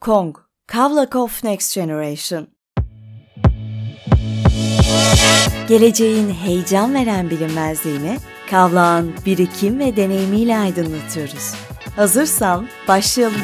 Kong, Kavlakov Next Generation. Geleceğin heyecan veren bilinmezliğini Kavlak'ın birikim ve deneyimiyle aydınlatıyoruz. Hazırsan başlayalım.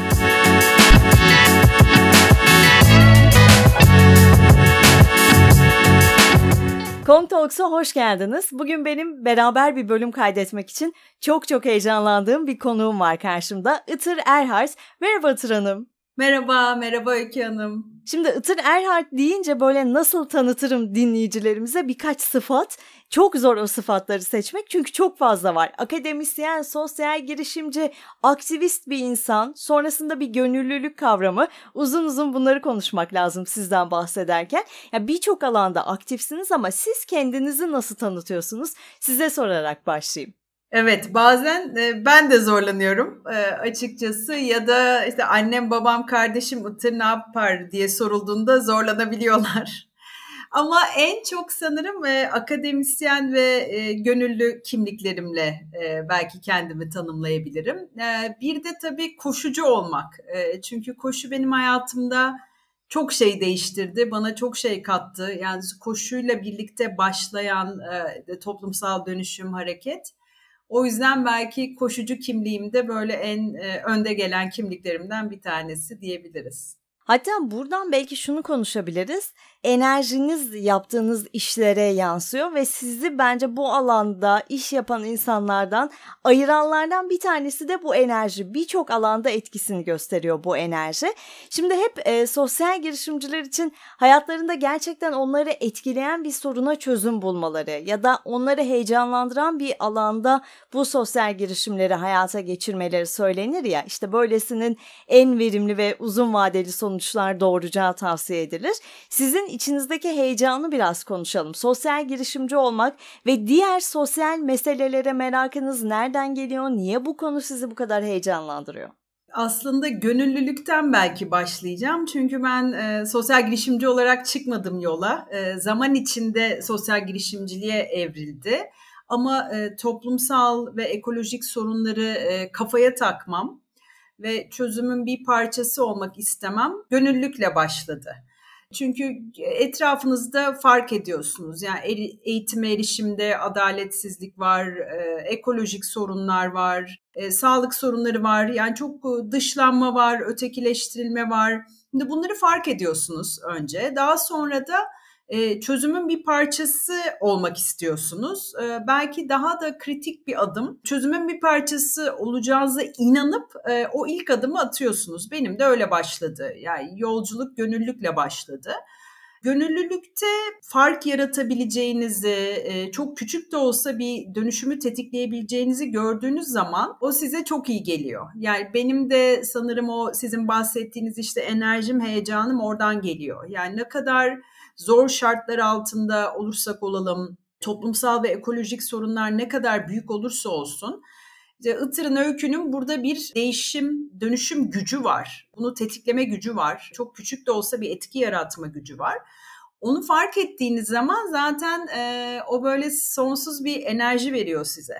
Kong Talks'a hoş geldiniz. Bugün benim beraber bir bölüm kaydetmek için çok çok heyecanlandığım bir konuğum var karşımda. Itır Erhard. Merhaba Itır Hanım. Merhaba, merhaba Öykü Hanım. Şimdi Itır Erhard deyince böyle nasıl tanıtırım dinleyicilerimize birkaç sıfat. Çok zor o sıfatları seçmek çünkü çok fazla var. Akademisyen, sosyal girişimci, aktivist bir insan, sonrasında bir gönüllülük kavramı. Uzun uzun bunları konuşmak lazım sizden bahsederken. Ya birçok alanda aktifsiniz ama siz kendinizi nasıl tanıtıyorsunuz? Size sorarak başlayayım. Evet bazen e, ben de zorlanıyorum e, açıkçası ya da işte annem babam kardeşim Itır ne yapar diye sorulduğunda zorlanabiliyorlar. Ama en çok sanırım e, akademisyen ve e, gönüllü kimliklerimle belki kendimi tanımlayabilirim. Bir de tabii koşucu olmak. Çünkü koşu benim hayatımda çok şey değiştirdi, bana çok şey kattı. Yani koşuyla birlikte başlayan toplumsal dönüşüm, hareket o yüzden belki koşucu kimliğimde böyle en e, önde gelen kimliklerimden bir tanesi diyebiliriz. Hatta buradan belki şunu konuşabiliriz. Enerjiniz yaptığınız işlere yansıyor ve sizi bence bu alanda iş yapan insanlardan ayıranlardan bir tanesi de bu enerji. Birçok alanda etkisini gösteriyor bu enerji. Şimdi hep e, sosyal girişimciler için hayatlarında gerçekten onları etkileyen bir soruna çözüm bulmaları ya da onları heyecanlandıran bir alanda bu sosyal girişimleri hayata geçirmeleri söylenir ya. İşte böylesinin en verimli ve uzun vadeli sonuçlar doğuracağı tavsiye edilir. Sizin içinizdeki heyecanı biraz konuşalım. Sosyal girişimci olmak ve diğer sosyal meselelere merakınız nereden geliyor? Niye bu konu sizi bu kadar heyecanlandırıyor? Aslında gönüllülükten belki başlayacağım. Çünkü ben e, sosyal girişimci olarak çıkmadım yola. E, zaman içinde sosyal girişimciliğe evrildi. Ama e, toplumsal ve ekolojik sorunları e, kafaya takmam ve çözümün bir parçası olmak istemem gönüllükle başladı. Çünkü etrafınızda fark ediyorsunuz. Yani eğitime erişimde adaletsizlik var, e, ekolojik sorunlar var, e, sağlık sorunları var. Yani çok dışlanma var, ötekileştirilme var. Şimdi bunları fark ediyorsunuz önce. Daha sonra da e, çözümün bir parçası olmak istiyorsunuz. E, belki daha da kritik bir adım. Çözümün bir parçası olacağınıza inanıp e, o ilk adımı atıyorsunuz. Benim de öyle başladı. Yani yolculuk gönüllükle başladı. Gönüllülükte fark yaratabileceğinizi, çok küçük de olsa bir dönüşümü tetikleyebileceğinizi gördüğünüz zaman o size çok iyi geliyor. Yani benim de sanırım o sizin bahsettiğiniz işte enerjim, heyecanım oradan geliyor. Yani ne kadar zor şartlar altında olursak olalım, toplumsal ve ekolojik sorunlar ne kadar büyük olursa olsun, işte Itır'ın öykünün burada bir değişim, dönüşüm gücü var. Bunu tetikleme gücü var. Çok küçük de olsa bir etki yaratma gücü var. Onu fark ettiğiniz zaman zaten e, o böyle sonsuz bir enerji veriyor size.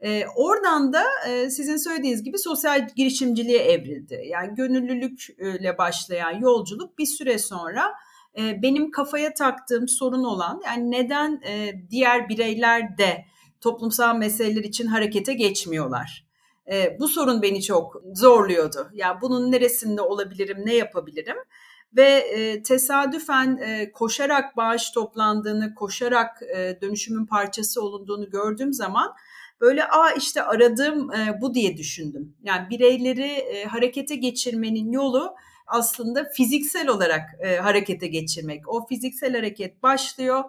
E, oradan da e, sizin söylediğiniz gibi sosyal girişimciliğe evrildi. Yani gönüllülükle başlayan yolculuk bir süre sonra benim kafaya taktığım sorun olan yani neden diğer bireyler de toplumsal meseleler için harekete geçmiyorlar? bu sorun beni çok zorluyordu. Yani bunun neresinde olabilirim, ne yapabilirim? Ve e, tesadüfen e, koşarak bağış toplandığını, koşarak e, dönüşümün parçası olunduğunu gördüğüm zaman böyle aa işte aradığım e, bu diye düşündüm. Yani bireyleri e, harekete geçirmenin yolu aslında fiziksel olarak e, harekete geçirmek. O fiziksel hareket başlıyor.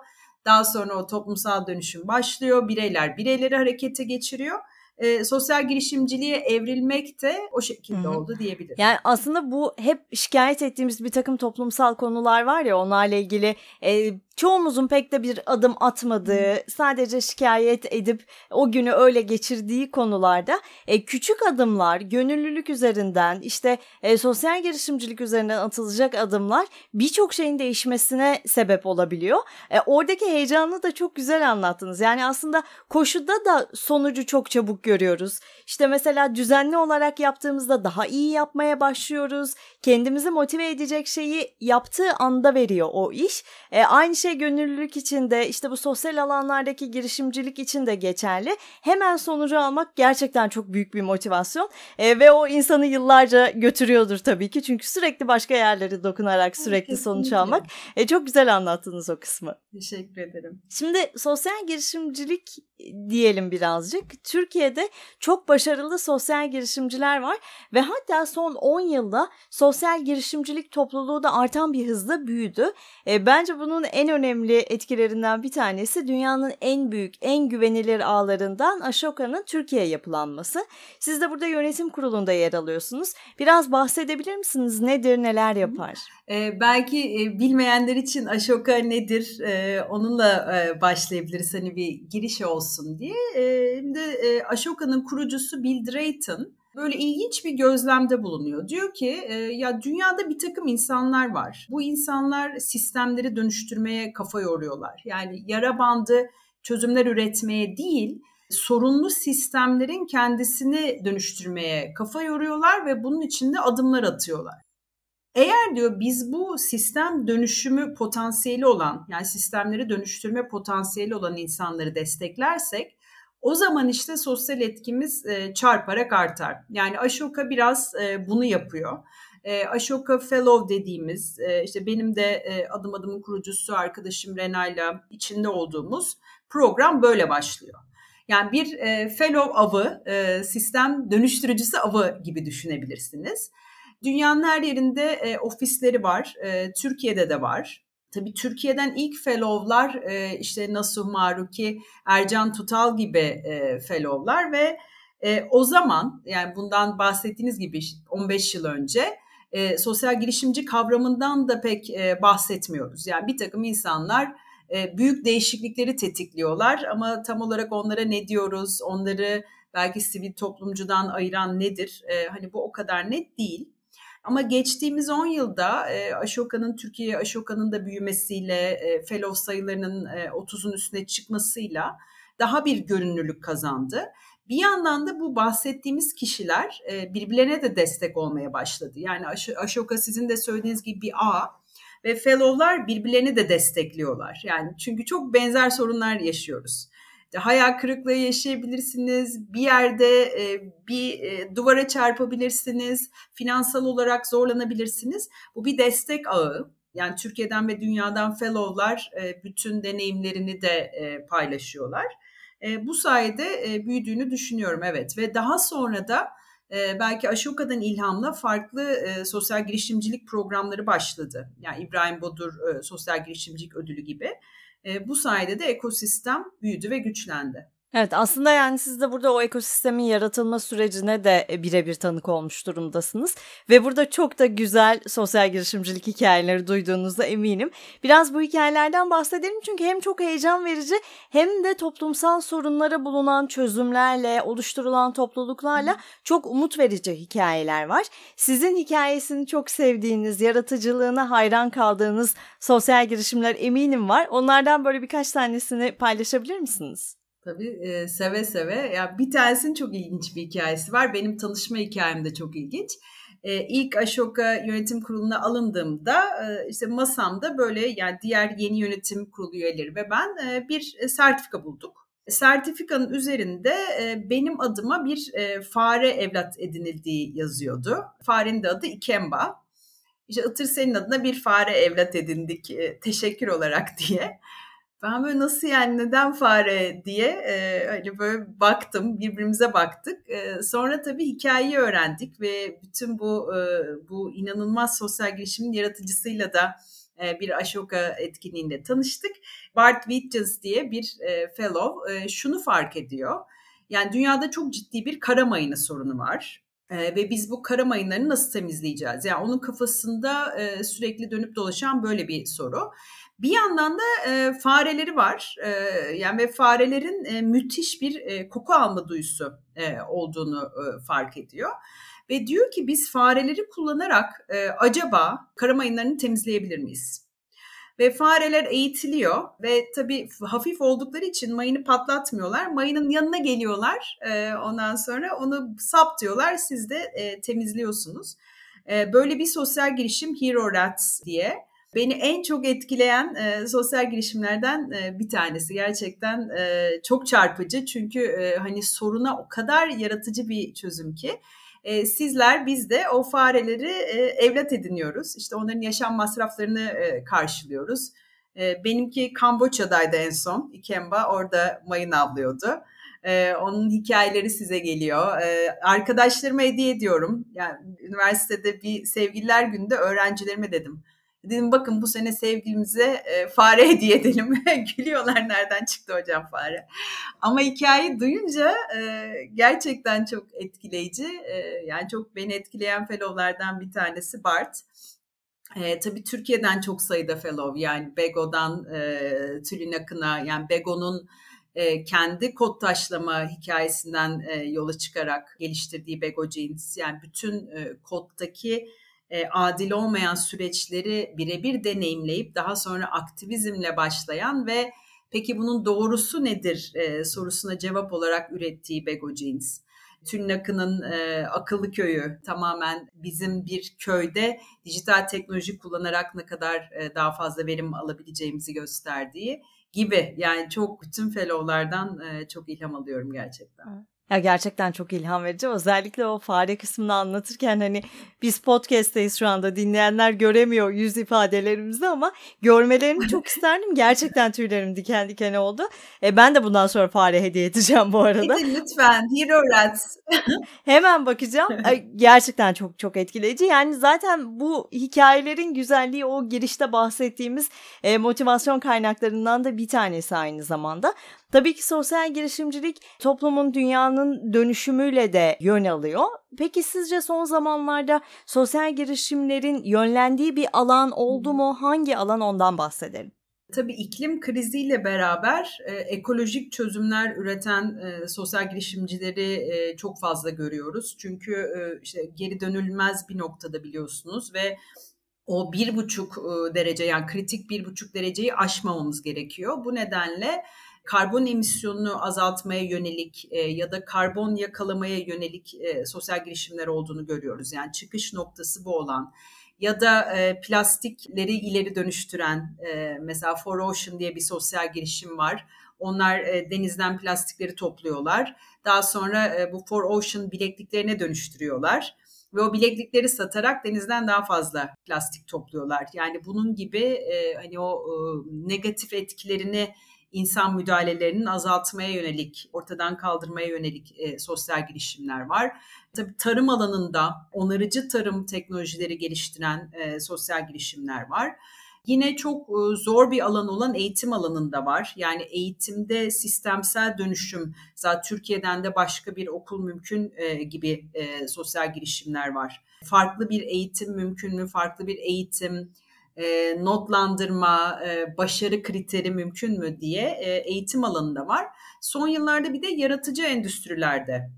Daha sonra o toplumsal dönüşüm başlıyor. Bireyler bireyleri harekete geçiriyor e, sosyal girişimciliğe evrilmek de o şekilde Hı-hı. oldu diyebilirim. Yani aslında bu hep şikayet ettiğimiz bir takım toplumsal konular var ya onlarla ilgili e, çoğumuzun pek de bir adım atmadığı, hmm. sadece şikayet edip o günü öyle geçirdiği konularda e, küçük adımlar, gönüllülük üzerinden, işte e, sosyal girişimcilik üzerinden atılacak adımlar birçok şeyin değişmesine sebep olabiliyor. E, oradaki heyecanı da çok güzel anlattınız. Yani aslında koşuda da sonucu çok çabuk görüyoruz. İşte mesela düzenli olarak yaptığımızda daha iyi yapmaya başlıyoruz. Kendimizi motive edecek şeyi yaptığı anda veriyor o iş. E, aynı şey gönüllülük için de işte bu sosyal alanlardaki girişimcilik için de geçerli. Hemen sonucu almak gerçekten çok büyük bir motivasyon e, ve o insanı yıllarca götürüyordur tabii ki. Çünkü sürekli başka yerlere dokunarak sürekli Kesinlikle. sonuç almak. E, çok güzel anlattınız o kısmı. Teşekkür ederim. Şimdi sosyal girişimcilik diyelim birazcık. Türkiye'de çok başarılı sosyal girişimciler var ve hatta son 10 yılda sosyal girişimcilik topluluğu da artan bir hızla büyüdü. E, bence bunun en önemli etkilerinden bir tanesi dünyanın en büyük, en güvenilir ağlarından Ashoka'nın Türkiye yapılanması. Siz de burada yönetim kurulunda yer alıyorsunuz. Biraz bahsedebilir misiniz? Nedir, neler yapar? Belki bilmeyenler için Ashoka nedir? Onunla başlayabiliriz. Hani bir giriş olsun diye. Şimdi Ashoka'nın kurucusu Bill Drayton böyle ilginç bir gözlemde bulunuyor. Diyor ki ya dünyada bir takım insanlar var. Bu insanlar sistemleri dönüştürmeye kafa yoruyorlar. Yani yara bandı çözümler üretmeye değil, sorunlu sistemlerin kendisini dönüştürmeye kafa yoruyorlar ve bunun için de adımlar atıyorlar. Eğer diyor biz bu sistem dönüşümü potansiyeli olan yani sistemleri dönüştürme potansiyeli olan insanları desteklersek o zaman işte sosyal etkimiz e, çarparak artar. Yani Ashoka biraz e, bunu yapıyor. E, Ashoka Fellow dediğimiz işte benim de adım adımın kurucusu arkadaşım Rena'yla içinde olduğumuz program böyle başlıyor. Yani bir fellow avı, sistem dönüştürücüsü avı gibi düşünebilirsiniz. Dünyanın her yerinde e, ofisleri var. E, Türkiye'de de var. Tabii Türkiye'den ilk fellow'lar e, işte Nasuh Maruki, Ercan Tutal gibi e, fellow'lar ve e, o zaman yani bundan bahsettiğiniz gibi 15 yıl önce e, sosyal girişimci kavramından da pek e, bahsetmiyoruz. Yani bir takım insanlar e, büyük değişiklikleri tetikliyorlar ama tam olarak onlara ne diyoruz, onları belki sivil toplumcudan ayıran nedir? E, hani bu o kadar net değil. Ama geçtiğimiz 10 yılda e, Ashoka'nın Türkiye Ashoka'nın da büyümesiyle, e, fellow sayılarının e, 30'un üstüne çıkmasıyla daha bir görünürlük kazandı. Bir yandan da bu bahsettiğimiz kişiler e, birbirlerine de destek olmaya başladı. Yani Ashoka sizin de söylediğiniz gibi bir ağ ve fellow'lar birbirlerini de destekliyorlar. Yani çünkü çok benzer sorunlar yaşıyoruz hayal kırıklığı yaşayabilirsiniz, bir yerde e, bir e, duvara çarpabilirsiniz, finansal olarak zorlanabilirsiniz. Bu bir destek ağı. Yani Türkiye'den ve dünyadan fellow'lar e, bütün deneyimlerini de e, paylaşıyorlar. E, bu sayede e, büyüdüğünü düşünüyorum evet ve daha sonra da e, belki Ashoka'dan ilhamla farklı e, sosyal girişimcilik programları başladı. Yani İbrahim Bodur e, Sosyal Girişimcilik Ödülü gibi. E, bu sayede de ekosistem büyüdü ve güçlendi. Evet aslında yani siz de burada o ekosistemin yaratılma sürecine de e, birebir tanık olmuş durumdasınız. Ve burada çok da güzel sosyal girişimcilik hikayeleri duyduğunuzda eminim. Biraz bu hikayelerden bahsedelim çünkü hem çok heyecan verici hem de toplumsal sorunlara bulunan çözümlerle, oluşturulan topluluklarla çok umut verici hikayeler var. Sizin hikayesini çok sevdiğiniz, yaratıcılığına hayran kaldığınız sosyal girişimler eminim var. Onlardan böyle birkaç tanesini paylaşabilir misiniz? Tabii e, seve seve. Ya bir tanesinin çok ilginç bir hikayesi var. Benim tanışma hikayem de çok ilginç. E, ilk Ashoka yönetim kuruluna alındığımda e, işte masamda böyle yani diğer yeni yönetim kurulu üyeleri ve ben e, bir sertifika bulduk. Sertifikanın üzerinde e, benim adıma bir e, fare evlat edinildiği yazıyordu. Farenin de adı Ikemba. İşte Itır senin adına bir fare evlat edindik e, teşekkür olarak diye. Ben böyle nasıl yani neden fare diye e, hani böyle baktım birbirimize baktık. E, sonra tabii hikayeyi öğrendik ve bütün bu e, bu inanılmaz sosyal girişimin yaratıcısıyla da e, bir Ashoka etkinliğinde tanıştık. Bart Wittgens diye bir e, fellow e, şunu fark ediyor. Yani dünyada çok ciddi bir kara mayını sorunu var. Ee, ve biz bu kara mayınlarını nasıl temizleyeceğiz? Yani onun kafasında e, sürekli dönüp dolaşan böyle bir soru. Bir yandan da e, fareleri var. E, yani ve farelerin e, müthiş bir e, koku alma duyusu e, olduğunu e, fark ediyor. Ve diyor ki biz fareleri kullanarak e, acaba kara mayınlarını temizleyebilir miyiz? ve fareler eğitiliyor ve tabii hafif oldukları için mayını patlatmıyorlar. Mayının yanına geliyorlar. E, ondan sonra onu saptıyorlar. Siz de e, temizliyorsunuz. E, böyle bir sosyal girişim Hero Rats diye. Beni en çok etkileyen e, sosyal girişimlerden e, bir tanesi. Gerçekten e, çok çarpıcı çünkü e, hani soruna o kadar yaratıcı bir çözüm ki. E, sizler biz de o fareleri e, evlat ediniyoruz. İşte onların yaşam masraflarını e, karşılıyoruz. E, benimki Kamboçya'daydı en son. Ikemba orada mayın avlıyordu. Ee, onun hikayeleri size geliyor. Ee, arkadaşlarıma hediye ediyorum. Yani üniversitede bir sevgililer günde öğrencilerime dedim. Dedim bakın bu sene sevgilimize e, fare hediye edelim. Gülüyorlar nereden çıktı hocam fare. Ama hikayeyi duyunca e, gerçekten çok etkileyici. E, yani çok beni etkileyen fellowlardan bir tanesi Bart. E, tabii Türkiye'den çok sayıda fellow yani Bego'dan e, Tülin Akın'a yani Bego'nun e, kendi kod taşlama hikayesinden e, yola çıkarak geliştirdiği Bego Jeans yani bütün e, koddaki e, adil olmayan süreçleri birebir deneyimleyip daha sonra aktivizmle başlayan ve peki bunun doğrusu nedir e, sorusuna cevap olarak ürettiği Bego Jeans. Tülin Akın'ın e, Akıllı Köyü tamamen bizim bir köyde dijital teknoloji kullanarak ne kadar e, daha fazla verim alabileceğimizi gösterdiği gibi. Yani çok bütün fellowlardan e, çok ilham alıyorum gerçekten. Ya gerçekten çok ilham verici. Özellikle o fare kısmını anlatırken hani biz podcast'teyiz şu anda dinleyenler göremiyor yüz ifadelerimizi ama görmelerini çok isterdim. Gerçekten tüylerim diken diken oldu. E, ben de bundan sonra fare hediye edeceğim bu arada. Edin lütfen. Hero Rats. Hemen bakacağım. Gerçekten çok çok etkileyici. Yani zaten bu hikayelerin güzelliği o girişte bahsettiğimiz e, motivasyon kaynaklarından da bir tanesi aynı zamanda. Tabii ki sosyal girişimcilik toplumun dünyanın dönüşümüyle de yön alıyor. Peki sizce son zamanlarda sosyal girişimlerin yönlendiği bir alan oldu mu? Hangi alan ondan bahsedelim? Tabii iklim kriziyle beraber e, ekolojik çözümler üreten e, sosyal girişimcileri e, çok fazla görüyoruz. Çünkü e, işte geri dönülmez bir noktada biliyorsunuz ve o bir buçuk e, derece yani kritik bir buçuk dereceyi aşmamamız gerekiyor. Bu nedenle karbon emisyonunu azaltmaya yönelik e, ya da karbon yakalamaya yönelik e, sosyal girişimler olduğunu görüyoruz. Yani çıkış noktası bu olan ya da e, plastikleri ileri dönüştüren e, mesela For Ocean diye bir sosyal girişim var. Onlar e, denizden plastikleri topluyorlar. Daha sonra e, bu For Ocean bilekliklerine dönüştürüyorlar ve o bileklikleri satarak denizden daha fazla plastik topluyorlar. Yani bunun gibi e, hani o e, negatif etkilerini insan müdahalelerinin azaltmaya yönelik, ortadan kaldırmaya yönelik e, sosyal girişimler var. Tabii tarım alanında onarıcı tarım teknolojileri geliştiren e, sosyal girişimler var. Yine çok e, zor bir alan olan eğitim alanında var. Yani eğitimde sistemsel dönüşüm, zaten Türkiye'den de başka bir okul mümkün e, gibi e, sosyal girişimler var. Farklı bir eğitim mümkün mü? Farklı bir eğitim, e, notlandırma, e, başarı kriteri mümkün mü diye e, eğitim alanında var. Son yıllarda bir de yaratıcı endüstrilerde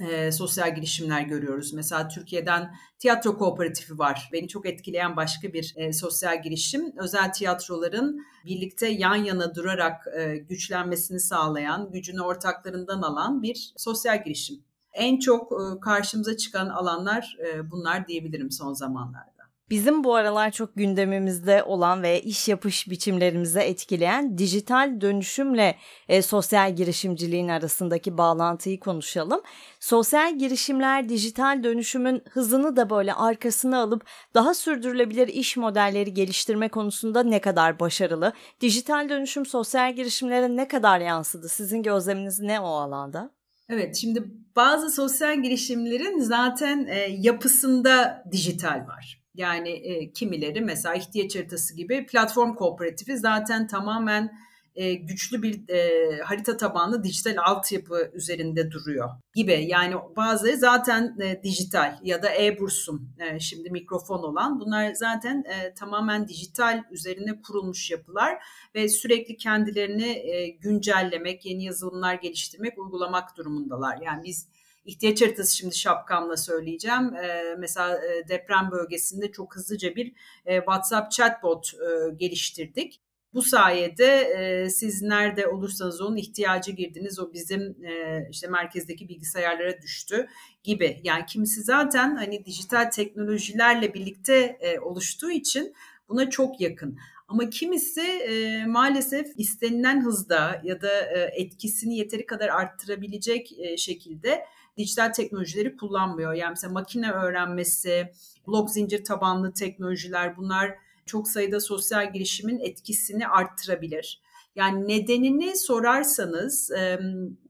e, sosyal girişimler görüyoruz. Mesela Türkiye'den tiyatro kooperatifi var. Beni çok etkileyen başka bir e, sosyal girişim. Özel tiyatroların birlikte yan yana durarak e, güçlenmesini sağlayan, gücünü ortaklarından alan bir sosyal girişim. En çok e, karşımıza çıkan alanlar e, bunlar diyebilirim son zamanlarda. Bizim bu aralar çok gündemimizde olan ve iş yapış biçimlerimize etkileyen dijital dönüşümle e, sosyal girişimciliğin arasındaki bağlantıyı konuşalım. Sosyal girişimler dijital dönüşümün hızını da böyle arkasına alıp daha sürdürülebilir iş modelleri geliştirme konusunda ne kadar başarılı? Dijital dönüşüm sosyal girişimlere ne kadar yansıdı? Sizin gözleminiz ne o alanda? Evet, şimdi bazı sosyal girişimlerin zaten e, yapısında dijital var. Yani e, kimileri mesela ihtiyaç haritası gibi platform kooperatifi zaten tamamen e, güçlü bir e, harita tabanlı dijital altyapı üzerinde duruyor gibi. Yani bazıları zaten e, dijital ya da e-bursum e, şimdi mikrofon olan bunlar zaten e, tamamen dijital üzerine kurulmuş yapılar ve sürekli kendilerini e, güncellemek, yeni yazılımlar geliştirmek, uygulamak durumundalar. Yani biz ihtiyaç haritası şimdi şapkamla söyleyeceğim. E, mesela e, deprem bölgesinde çok hızlıca bir e, WhatsApp chatbot e, geliştirdik. Bu sayede e, siz nerede olursanız onun ihtiyacı girdiniz. O bizim e, işte merkezdeki bilgisayarlara düştü gibi. Yani kimisi zaten hani dijital teknolojilerle birlikte e, oluştuğu için buna çok yakın. Ama kimisi e, maalesef istenilen hızda ya da e, etkisini yeteri kadar arttırabilecek e, şekilde dijital teknolojileri kullanmıyor. Yani mesela makine öğrenmesi, blok zincir tabanlı teknolojiler bunlar çok sayıda sosyal girişimin etkisini arttırabilir. Yani nedenini sorarsanız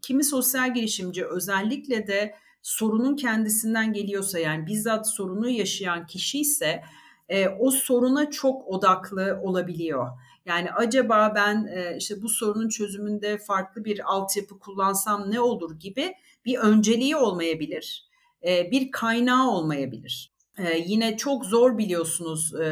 kimi sosyal girişimci özellikle de sorunun kendisinden geliyorsa yani bizzat sorunu yaşayan kişi ise e, o soruna çok odaklı olabiliyor. Yani acaba ben e, işte bu sorunun çözümünde farklı bir altyapı kullansam ne olur gibi bir önceliği olmayabilir, e, bir kaynağı olmayabilir. Ee, yine çok zor biliyorsunuz e,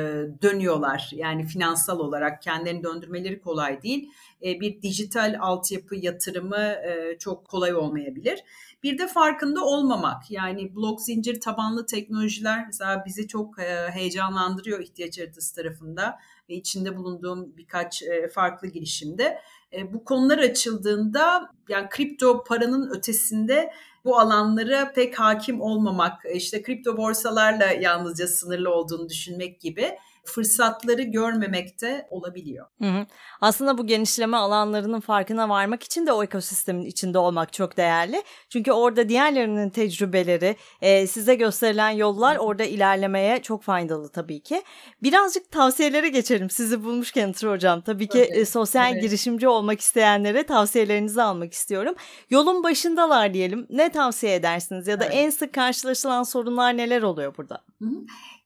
dönüyorlar yani finansal olarak kendilerini döndürmeleri kolay değil. E, bir dijital altyapı yatırımı e, çok kolay olmayabilir. Bir de farkında olmamak yani blok zincir tabanlı teknolojiler mesela bizi çok e, heyecanlandırıyor ihtiyaç haritası tarafında ve içinde bulunduğum birkaç e, farklı girişimde. E, bu konular açıldığında yani kripto paranın ötesinde bu alanlara pek hakim olmamak, işte kripto borsalarla yalnızca sınırlı olduğunu düşünmek gibi fırsatları görmemekte olabiliyor. Hı hı. Aslında bu genişleme alanlarının farkına varmak için de o ekosistemin içinde olmak çok değerli. Çünkü orada diğerlerinin tecrübeleri, e, size gösterilen yollar orada ilerlemeye çok faydalı tabii ki. Birazcık tavsiyelere geçelim sizi bulmuşken Tır Hocam. Tabii ki evet. e, sosyal evet. girişimci olmak isteyenlere tavsiyelerinizi almak istiyorum. Yolun başındalar diyelim. Ne tavsiye edersiniz ya da evet. en sık karşılaşılan sorunlar neler oluyor burada? Hı hı.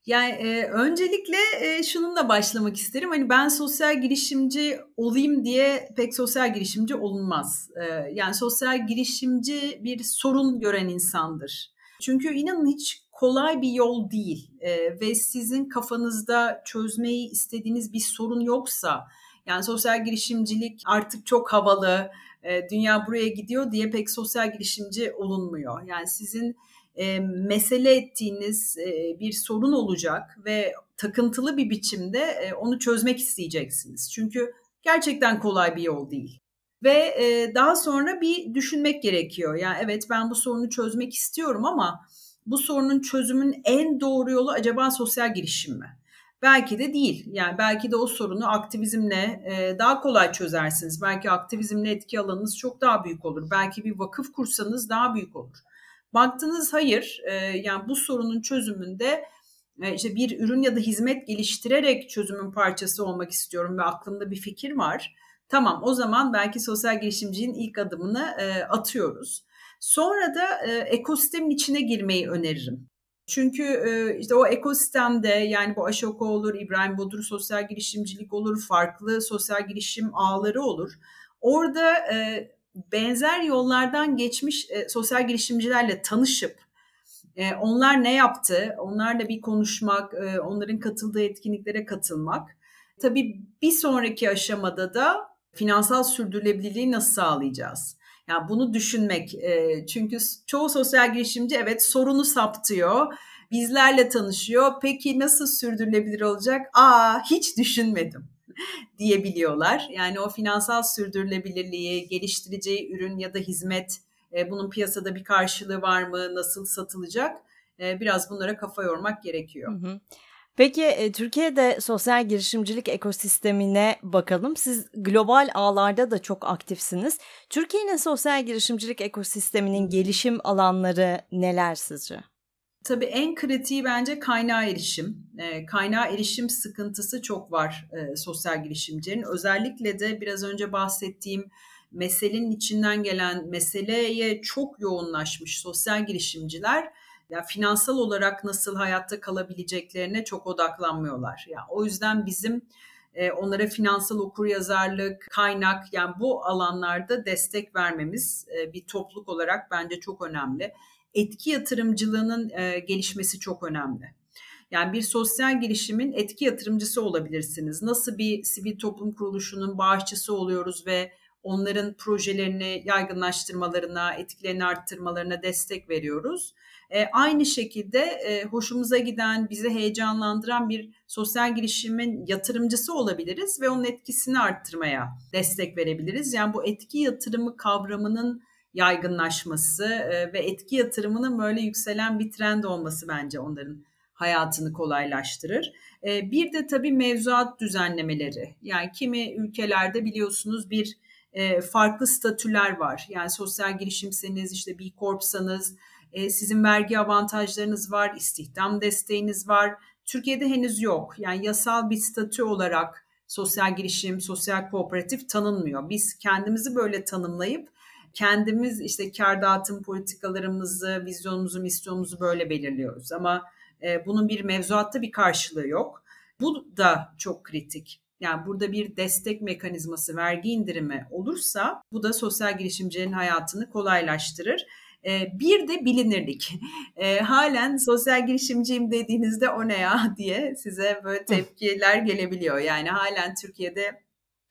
Yani e, öncelikle e, şununla başlamak isterim. Hani ben sosyal girişimci olayım diye pek sosyal girişimci olunmaz. E, yani sosyal girişimci bir sorun gören insandır. Çünkü inanın hiç kolay bir yol değil e, ve sizin kafanızda çözmeyi istediğiniz bir sorun yoksa yani sosyal girişimcilik artık çok havalı, e, dünya buraya gidiyor diye pek sosyal girişimci olunmuyor. Yani sizin e, mesele ettiğiniz e, bir sorun olacak ve takıntılı bir biçimde e, onu çözmek isteyeceksiniz. Çünkü gerçekten kolay bir yol değil. Ve e, daha sonra bir düşünmek gerekiyor. Yani evet ben bu sorunu çözmek istiyorum ama bu sorunun çözümün en doğru yolu acaba sosyal girişim mi? Belki de değil. Yani belki de o sorunu aktivizmle e, daha kolay çözersiniz. Belki aktivizmle etki alanınız çok daha büyük olur. Belki bir vakıf kursanız daha büyük olur. Baktınız hayır e, yani bu sorunun çözümünde e, işte bir ürün ya da hizmet geliştirerek çözümün parçası olmak istiyorum ve aklımda bir fikir var. Tamam o zaman belki sosyal girişimcinin ilk adımını e, atıyoruz. Sonra da e, ekosistemin içine girmeyi öneririm. Çünkü e, işte o ekosistemde yani bu Aşoko olur, İbrahim Bodur sosyal girişimcilik olur, farklı sosyal girişim ağları olur. Orada e, benzer yollardan geçmiş e, sosyal girişimcilerle tanışıp e, onlar ne yaptı, onlarla bir konuşmak, e, onların katıldığı etkinliklere katılmak. Tabii bir sonraki aşamada da finansal sürdürülebilirliği nasıl sağlayacağız? Yani bunu düşünmek. E, çünkü çoğu sosyal girişimci evet sorunu saptıyor, bizlerle tanışıyor. Peki nasıl sürdürülebilir olacak? Aa hiç düşünmedim diyebiliyorlar. Yani o finansal sürdürülebilirliği, geliştireceği ürün ya da hizmet, e, bunun piyasada bir karşılığı var mı, nasıl satılacak? E, biraz bunlara kafa yormak gerekiyor. Hı hı. Peki e, Türkiye'de sosyal girişimcilik ekosistemine bakalım. Siz global ağlarda da çok aktifsiniz. Türkiye'nin sosyal girişimcilik ekosisteminin gelişim alanları neler sizce? Tabii en kritiği bence kaynağı erişim. E, kaynağı erişim sıkıntısı çok var e, sosyal girişimcilerin. Özellikle de biraz önce bahsettiğim meselenin içinden gelen meseleye çok yoğunlaşmış sosyal girişimciler ya finansal olarak nasıl hayatta kalabileceklerine çok odaklanmıyorlar. Yani o yüzden bizim e, onlara finansal okuryazarlık, kaynak yani bu alanlarda destek vermemiz e, bir topluluk olarak bence çok önemli etki yatırımcılığının e, gelişmesi çok önemli. Yani bir sosyal girişimin etki yatırımcısı olabilirsiniz. Nasıl bir sivil toplum kuruluşunun bağışçısı oluyoruz ve onların projelerini yaygınlaştırmalarına, etkilerini arttırmalarına destek veriyoruz. E, aynı şekilde e, hoşumuza giden, bizi heyecanlandıran bir sosyal girişimin yatırımcısı olabiliriz ve onun etkisini arttırmaya destek verebiliriz. Yani bu etki yatırımı kavramının yaygınlaşması e, ve etki yatırımının böyle yükselen bir trend olması bence onların hayatını kolaylaştırır. E, bir de tabii mevzuat düzenlemeleri. Yani kimi ülkelerde biliyorsunuz bir e, farklı statüler var. Yani sosyal girişimseniz, işte B Corp'sanız, sizin vergi avantajlarınız var, istihdam desteğiniz var. Türkiye'de henüz yok. Yani yasal bir statü olarak sosyal girişim, sosyal kooperatif tanınmıyor. Biz kendimizi böyle tanımlayıp kendimiz işte kar dağıtım politikalarımızı, vizyonumuzu, misyonumuzu böyle belirliyoruz. Ama e, bunun bir mevzuatta bir karşılığı yok. Bu da çok kritik. Yani burada bir destek mekanizması, vergi indirimi olursa bu da sosyal girişimcilerin hayatını kolaylaştırır. E, bir de bilinirlik. E, halen sosyal girişimciyim dediğinizde o ne ya diye size böyle tepkiler gelebiliyor. Yani halen Türkiye'de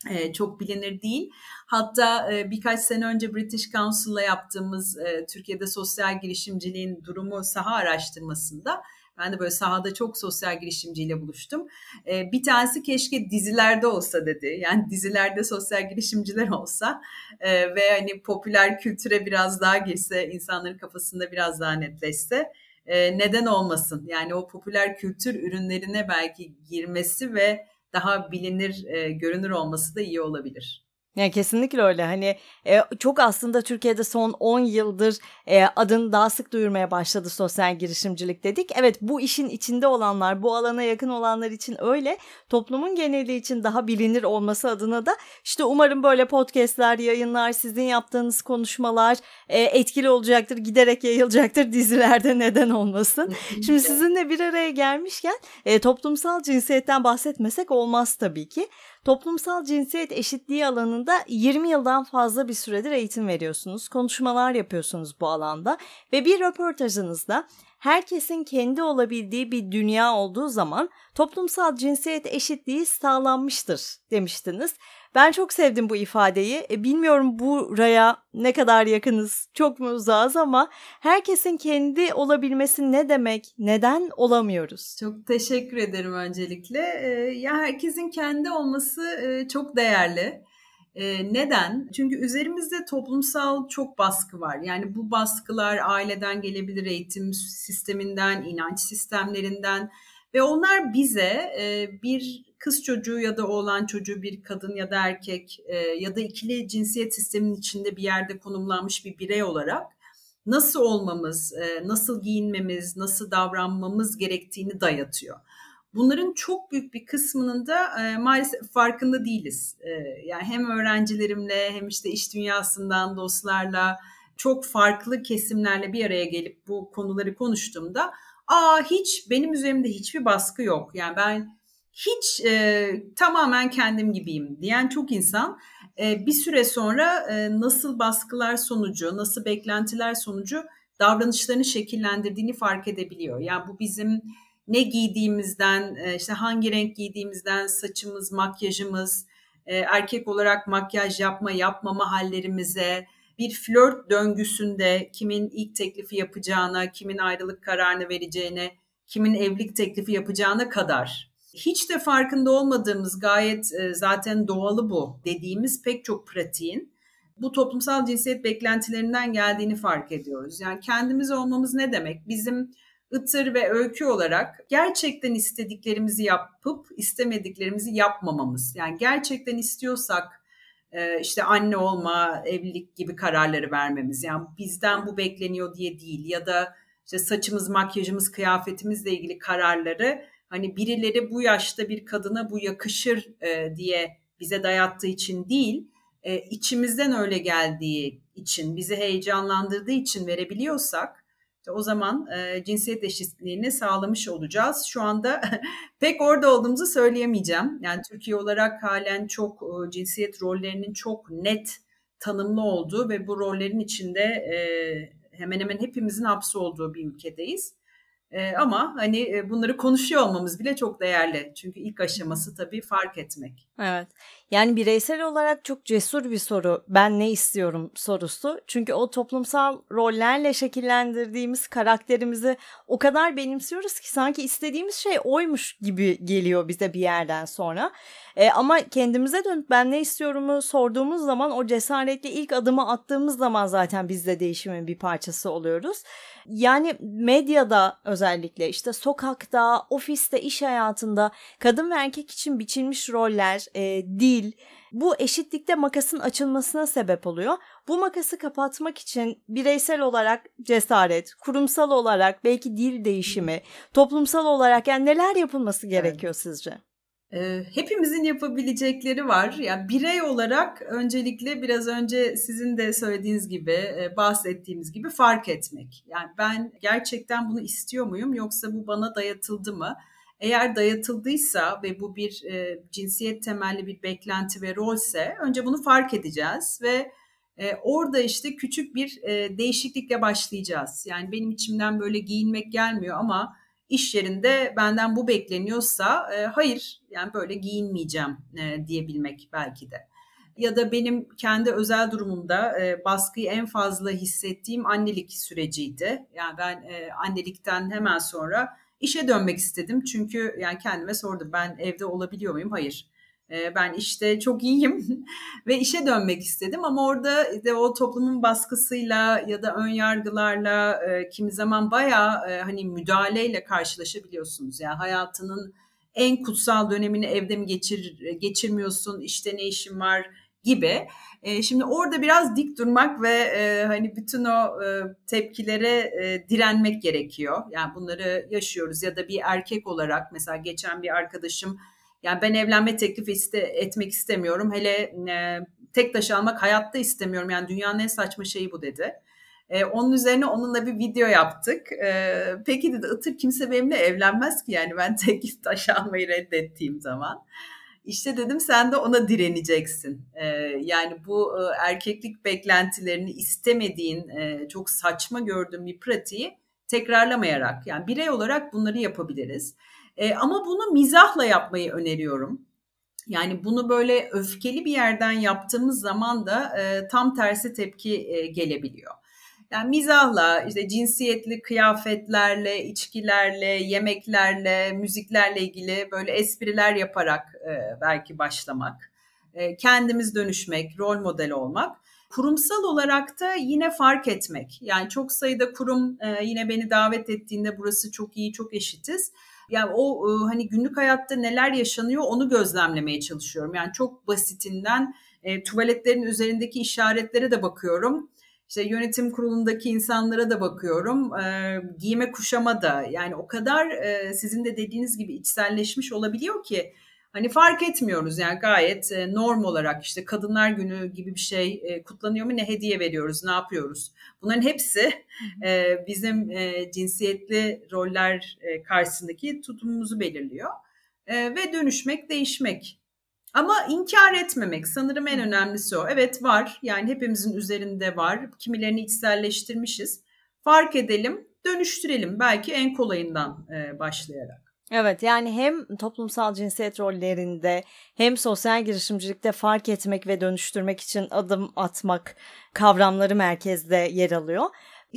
e, çok bilinir değil. Hatta e, birkaç sene önce British Council'la yaptığımız e, Türkiye'de sosyal girişimciliğin durumu saha araştırmasında ben de böyle sahada çok sosyal girişimciyle buluştum. Ee, bir tanesi keşke dizilerde olsa dedi. Yani dizilerde sosyal girişimciler olsa e, ve hani popüler kültüre biraz daha girse, insanların kafasında biraz daha netleşse e, neden olmasın? Yani o popüler kültür ürünlerine belki girmesi ve daha bilinir, e, görünür olması da iyi olabilir. Yani kesinlikle öyle. Hani e, çok aslında Türkiye'de son 10 yıldır e, adını daha sık duyurmaya başladı sosyal girişimcilik dedik. Evet bu işin içinde olanlar, bu alana yakın olanlar için öyle. Toplumun geneli için daha bilinir olması adına da işte umarım böyle podcastler, yayınlar, sizin yaptığınız konuşmalar e, etkili olacaktır, giderek yayılacaktır dizilerde neden olmasın. Şimdi sizinle bir araya gelmişken e, toplumsal cinsiyetten bahsetmesek olmaz tabii ki. Toplumsal cinsiyet eşitliği alanında 20 yıldan fazla bir süredir eğitim veriyorsunuz, konuşmalar yapıyorsunuz bu alanda ve bir röportajınızda herkesin kendi olabildiği bir dünya olduğu zaman toplumsal cinsiyet eşitliği sağlanmıştır demiştiniz. Ben çok sevdim bu ifadeyi. E, bilmiyorum buraya ne kadar yakınız, çok mu uzağız ama herkesin kendi olabilmesi ne demek, neden olamıyoruz? Çok teşekkür ederim öncelikle. E, ya herkesin kendi olması e, çok değerli. Neden? Çünkü üzerimizde toplumsal çok baskı var. Yani bu baskılar aileden gelebilir, eğitim sisteminden, inanç sistemlerinden ve onlar bize e, bir kız çocuğu ya da oğlan çocuğu bir kadın ya da erkek e, ya da ikili cinsiyet sisteminin içinde bir yerde konumlanmış bir birey olarak nasıl olmamız, e, nasıl giyinmemiz, nasıl davranmamız gerektiğini dayatıyor. Bunların çok büyük bir kısmının da e, maalesef farkında değiliz. E, yani hem öğrencilerimle hem işte iş dünyasından dostlarla çok farklı kesimlerle bir araya gelip bu konuları konuştuğumda aa hiç benim üzerimde hiçbir baskı yok. Yani ben hiç e, tamamen kendim gibiyim diyen çok insan e, bir süre sonra e, nasıl baskılar sonucu, nasıl beklentiler sonucu davranışlarını şekillendirdiğini fark edebiliyor. Yani bu bizim ne giydiğimizden, e, işte hangi renk giydiğimizden, saçımız, makyajımız, e, erkek olarak makyaj yapma, yapmama hallerimize, bir flört döngüsünde kimin ilk teklifi yapacağına, kimin ayrılık kararını vereceğine, kimin evlilik teklifi yapacağına kadar hiç de farkında olmadığımız gayet e, zaten doğalı bu dediğimiz pek çok pratiğin bu toplumsal cinsiyet beklentilerinden geldiğini fark ediyoruz. Yani kendimiz olmamız ne demek? Bizim ıtır ve öykü olarak gerçekten istediklerimizi yapıp istemediklerimizi yapmamamız. Yani gerçekten istiyorsak işte anne olma, evlilik gibi kararları vermemiz. Yani bizden bu bekleniyor diye değil ya da işte saçımız, makyajımız, kıyafetimizle ilgili kararları hani birileri bu yaşta bir kadına bu yakışır e, diye bize dayattığı için değil, e, içimizden öyle geldiği için, bizi heyecanlandırdığı için verebiliyorsak işte o zaman e, cinsiyet eşitliğini sağlamış olacağız. Şu anda pek orada olduğumuzu söyleyemeyeceğim. Yani Türkiye olarak halen çok e, cinsiyet rollerinin çok net tanımlı olduğu ve bu rollerin içinde e, hemen hemen hepimizin hapsi olduğu bir ülkedeyiz. E, ama hani e, bunları konuşuyor olmamız bile çok değerli. Çünkü ilk aşaması tabii fark etmek. Evet. Yani bireysel olarak çok cesur bir soru. Ben ne istiyorum sorusu. Çünkü o toplumsal rollerle şekillendirdiğimiz karakterimizi o kadar benimsiyoruz ki sanki istediğimiz şey oymuş gibi geliyor bize bir yerden sonra. E, ama kendimize dönüp ben ne istiyorumu sorduğumuz zaman o cesaretli ilk adımı attığımız zaman zaten biz de değişimin bir parçası oluyoruz. Yani medyada özellikle işte sokakta, ofiste, iş hayatında kadın ve erkek için biçilmiş roller, e, dil bu eşitlikte makasın açılmasına sebep oluyor. Bu makası kapatmak için bireysel olarak cesaret, kurumsal olarak belki dil değişimi, toplumsal olarak yani neler yapılması gerekiyor evet. sizce? hepimizin yapabilecekleri var. Yani birey olarak öncelikle biraz önce sizin de söylediğiniz gibi, bahsettiğimiz gibi fark etmek. Yani ben gerçekten bunu istiyor muyum yoksa bu bana dayatıldı mı? Eğer dayatıldıysa ve bu bir e, cinsiyet temelli bir beklenti ve rolse önce bunu fark edeceğiz ve e, orada işte küçük bir e, değişiklikle başlayacağız. Yani benim içimden böyle giyinmek gelmiyor ama iş yerinde benden bu bekleniyorsa e, hayır yani böyle giyinmeyeceğim e, diyebilmek belki de. Ya da benim kendi özel durumumda e, baskıyı en fazla hissettiğim annelik süreciydi. Yani ben e, annelikten hemen sonra işe dönmek istedim. Çünkü yani kendime sordum ben evde olabiliyor muyum? Hayır. E, ben işte çok iyiyim ve işe dönmek istedim ama orada de o toplumun baskısıyla ya da ön yargılarla e, kimi zaman bayağı e, hani müdahaleyle karşılaşabiliyorsunuz. Yani hayatının en kutsal dönemini evde mi geçir geçirmiyorsun, işte ne işin var gibi. E, şimdi orada biraz dik durmak ve e, hani bütün o e, tepkilere e, direnmek gerekiyor. Yani bunları yaşıyoruz ya da bir erkek olarak mesela geçen bir arkadaşım yani ben evlenme teklifi iste, etmek istemiyorum. Hele e, tek taş almak hayatta istemiyorum. Yani dünyanın en saçma şeyi bu dedi. E, onun üzerine onunla bir video yaptık. E, peki dedi Itır kimse benimle evlenmez ki yani ben tek taş almayı reddettiğim zaman. İşte dedim sen de ona direneceksin. Ee, yani bu e, erkeklik beklentilerini istemediğin, e, çok saçma gördüğün bir pratiği tekrarlamayarak, yani birey olarak bunları yapabiliriz. E, ama bunu mizahla yapmayı öneriyorum. Yani bunu böyle öfkeli bir yerden yaptığımız zaman da e, tam tersi tepki e, gelebiliyor. Yani mizahla, işte cinsiyetli kıyafetlerle, içkilerle, yemeklerle, müziklerle ilgili böyle espriler yaparak e, belki başlamak, e, kendimiz dönüşmek, rol model olmak. Kurumsal olarak da yine fark etmek. Yani çok sayıda kurum e, yine beni davet ettiğinde burası çok iyi, çok eşitiz. Yani o e, hani günlük hayatta neler yaşanıyor onu gözlemlemeye çalışıyorum. Yani çok basitinden e, tuvaletlerin üzerindeki işaretlere de bakıyorum işte yönetim kurulundaki insanlara da bakıyorum. E, giyime kuşama da yani o kadar e, sizin de dediğiniz gibi içselleşmiş olabiliyor ki hani fark etmiyoruz yani gayet e, norm olarak işte Kadınlar Günü gibi bir şey e, kutlanıyor mu ne hediye veriyoruz ne yapıyoruz. Bunların hepsi e, bizim e, cinsiyetli roller e, karşısındaki tutumumuzu belirliyor. E, ve dönüşmek, değişmek ama inkar etmemek sanırım en önemlisi o. Evet var yani hepimizin üzerinde var. Kimilerini içselleştirmişiz. Fark edelim, dönüştürelim belki en kolayından e, başlayarak. Evet yani hem toplumsal cinsiyet rollerinde hem sosyal girişimcilikte fark etmek ve dönüştürmek için adım atmak kavramları merkezde yer alıyor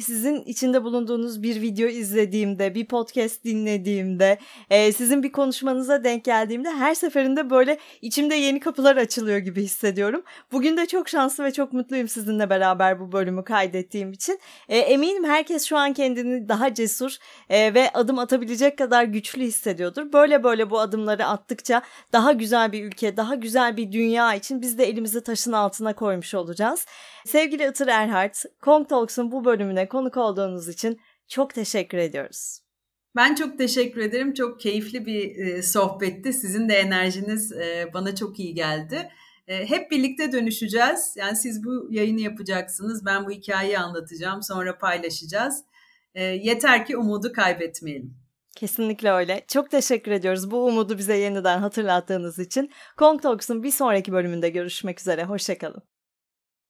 sizin içinde bulunduğunuz bir video izlediğimde, bir podcast dinlediğimde, e, sizin bir konuşmanıza denk geldiğimde her seferinde böyle içimde yeni kapılar açılıyor gibi hissediyorum. Bugün de çok şanslı ve çok mutluyum sizinle beraber bu bölümü kaydettiğim için. E, eminim herkes şu an kendini daha cesur e, ve adım atabilecek kadar güçlü hissediyordur. Böyle böyle bu adımları attıkça daha güzel bir ülke, daha güzel bir dünya için biz de elimizi taşın altına koymuş olacağız. Sevgili Itır Erhard, Kong Talks'un bu bölümüne konuk olduğunuz için çok teşekkür ediyoruz. Ben çok teşekkür ederim. Çok keyifli bir e, sohbetti. Sizin de enerjiniz e, bana çok iyi geldi. E, hep birlikte dönüşeceğiz. Yani siz bu yayını yapacaksınız. Ben bu hikayeyi anlatacağım. Sonra paylaşacağız. E, yeter ki umudu kaybetmeyelim. Kesinlikle öyle. Çok teşekkür ediyoruz bu umudu bize yeniden hatırlattığınız için. Kong Talks'un bir sonraki bölümünde görüşmek üzere. Hoşçakalın.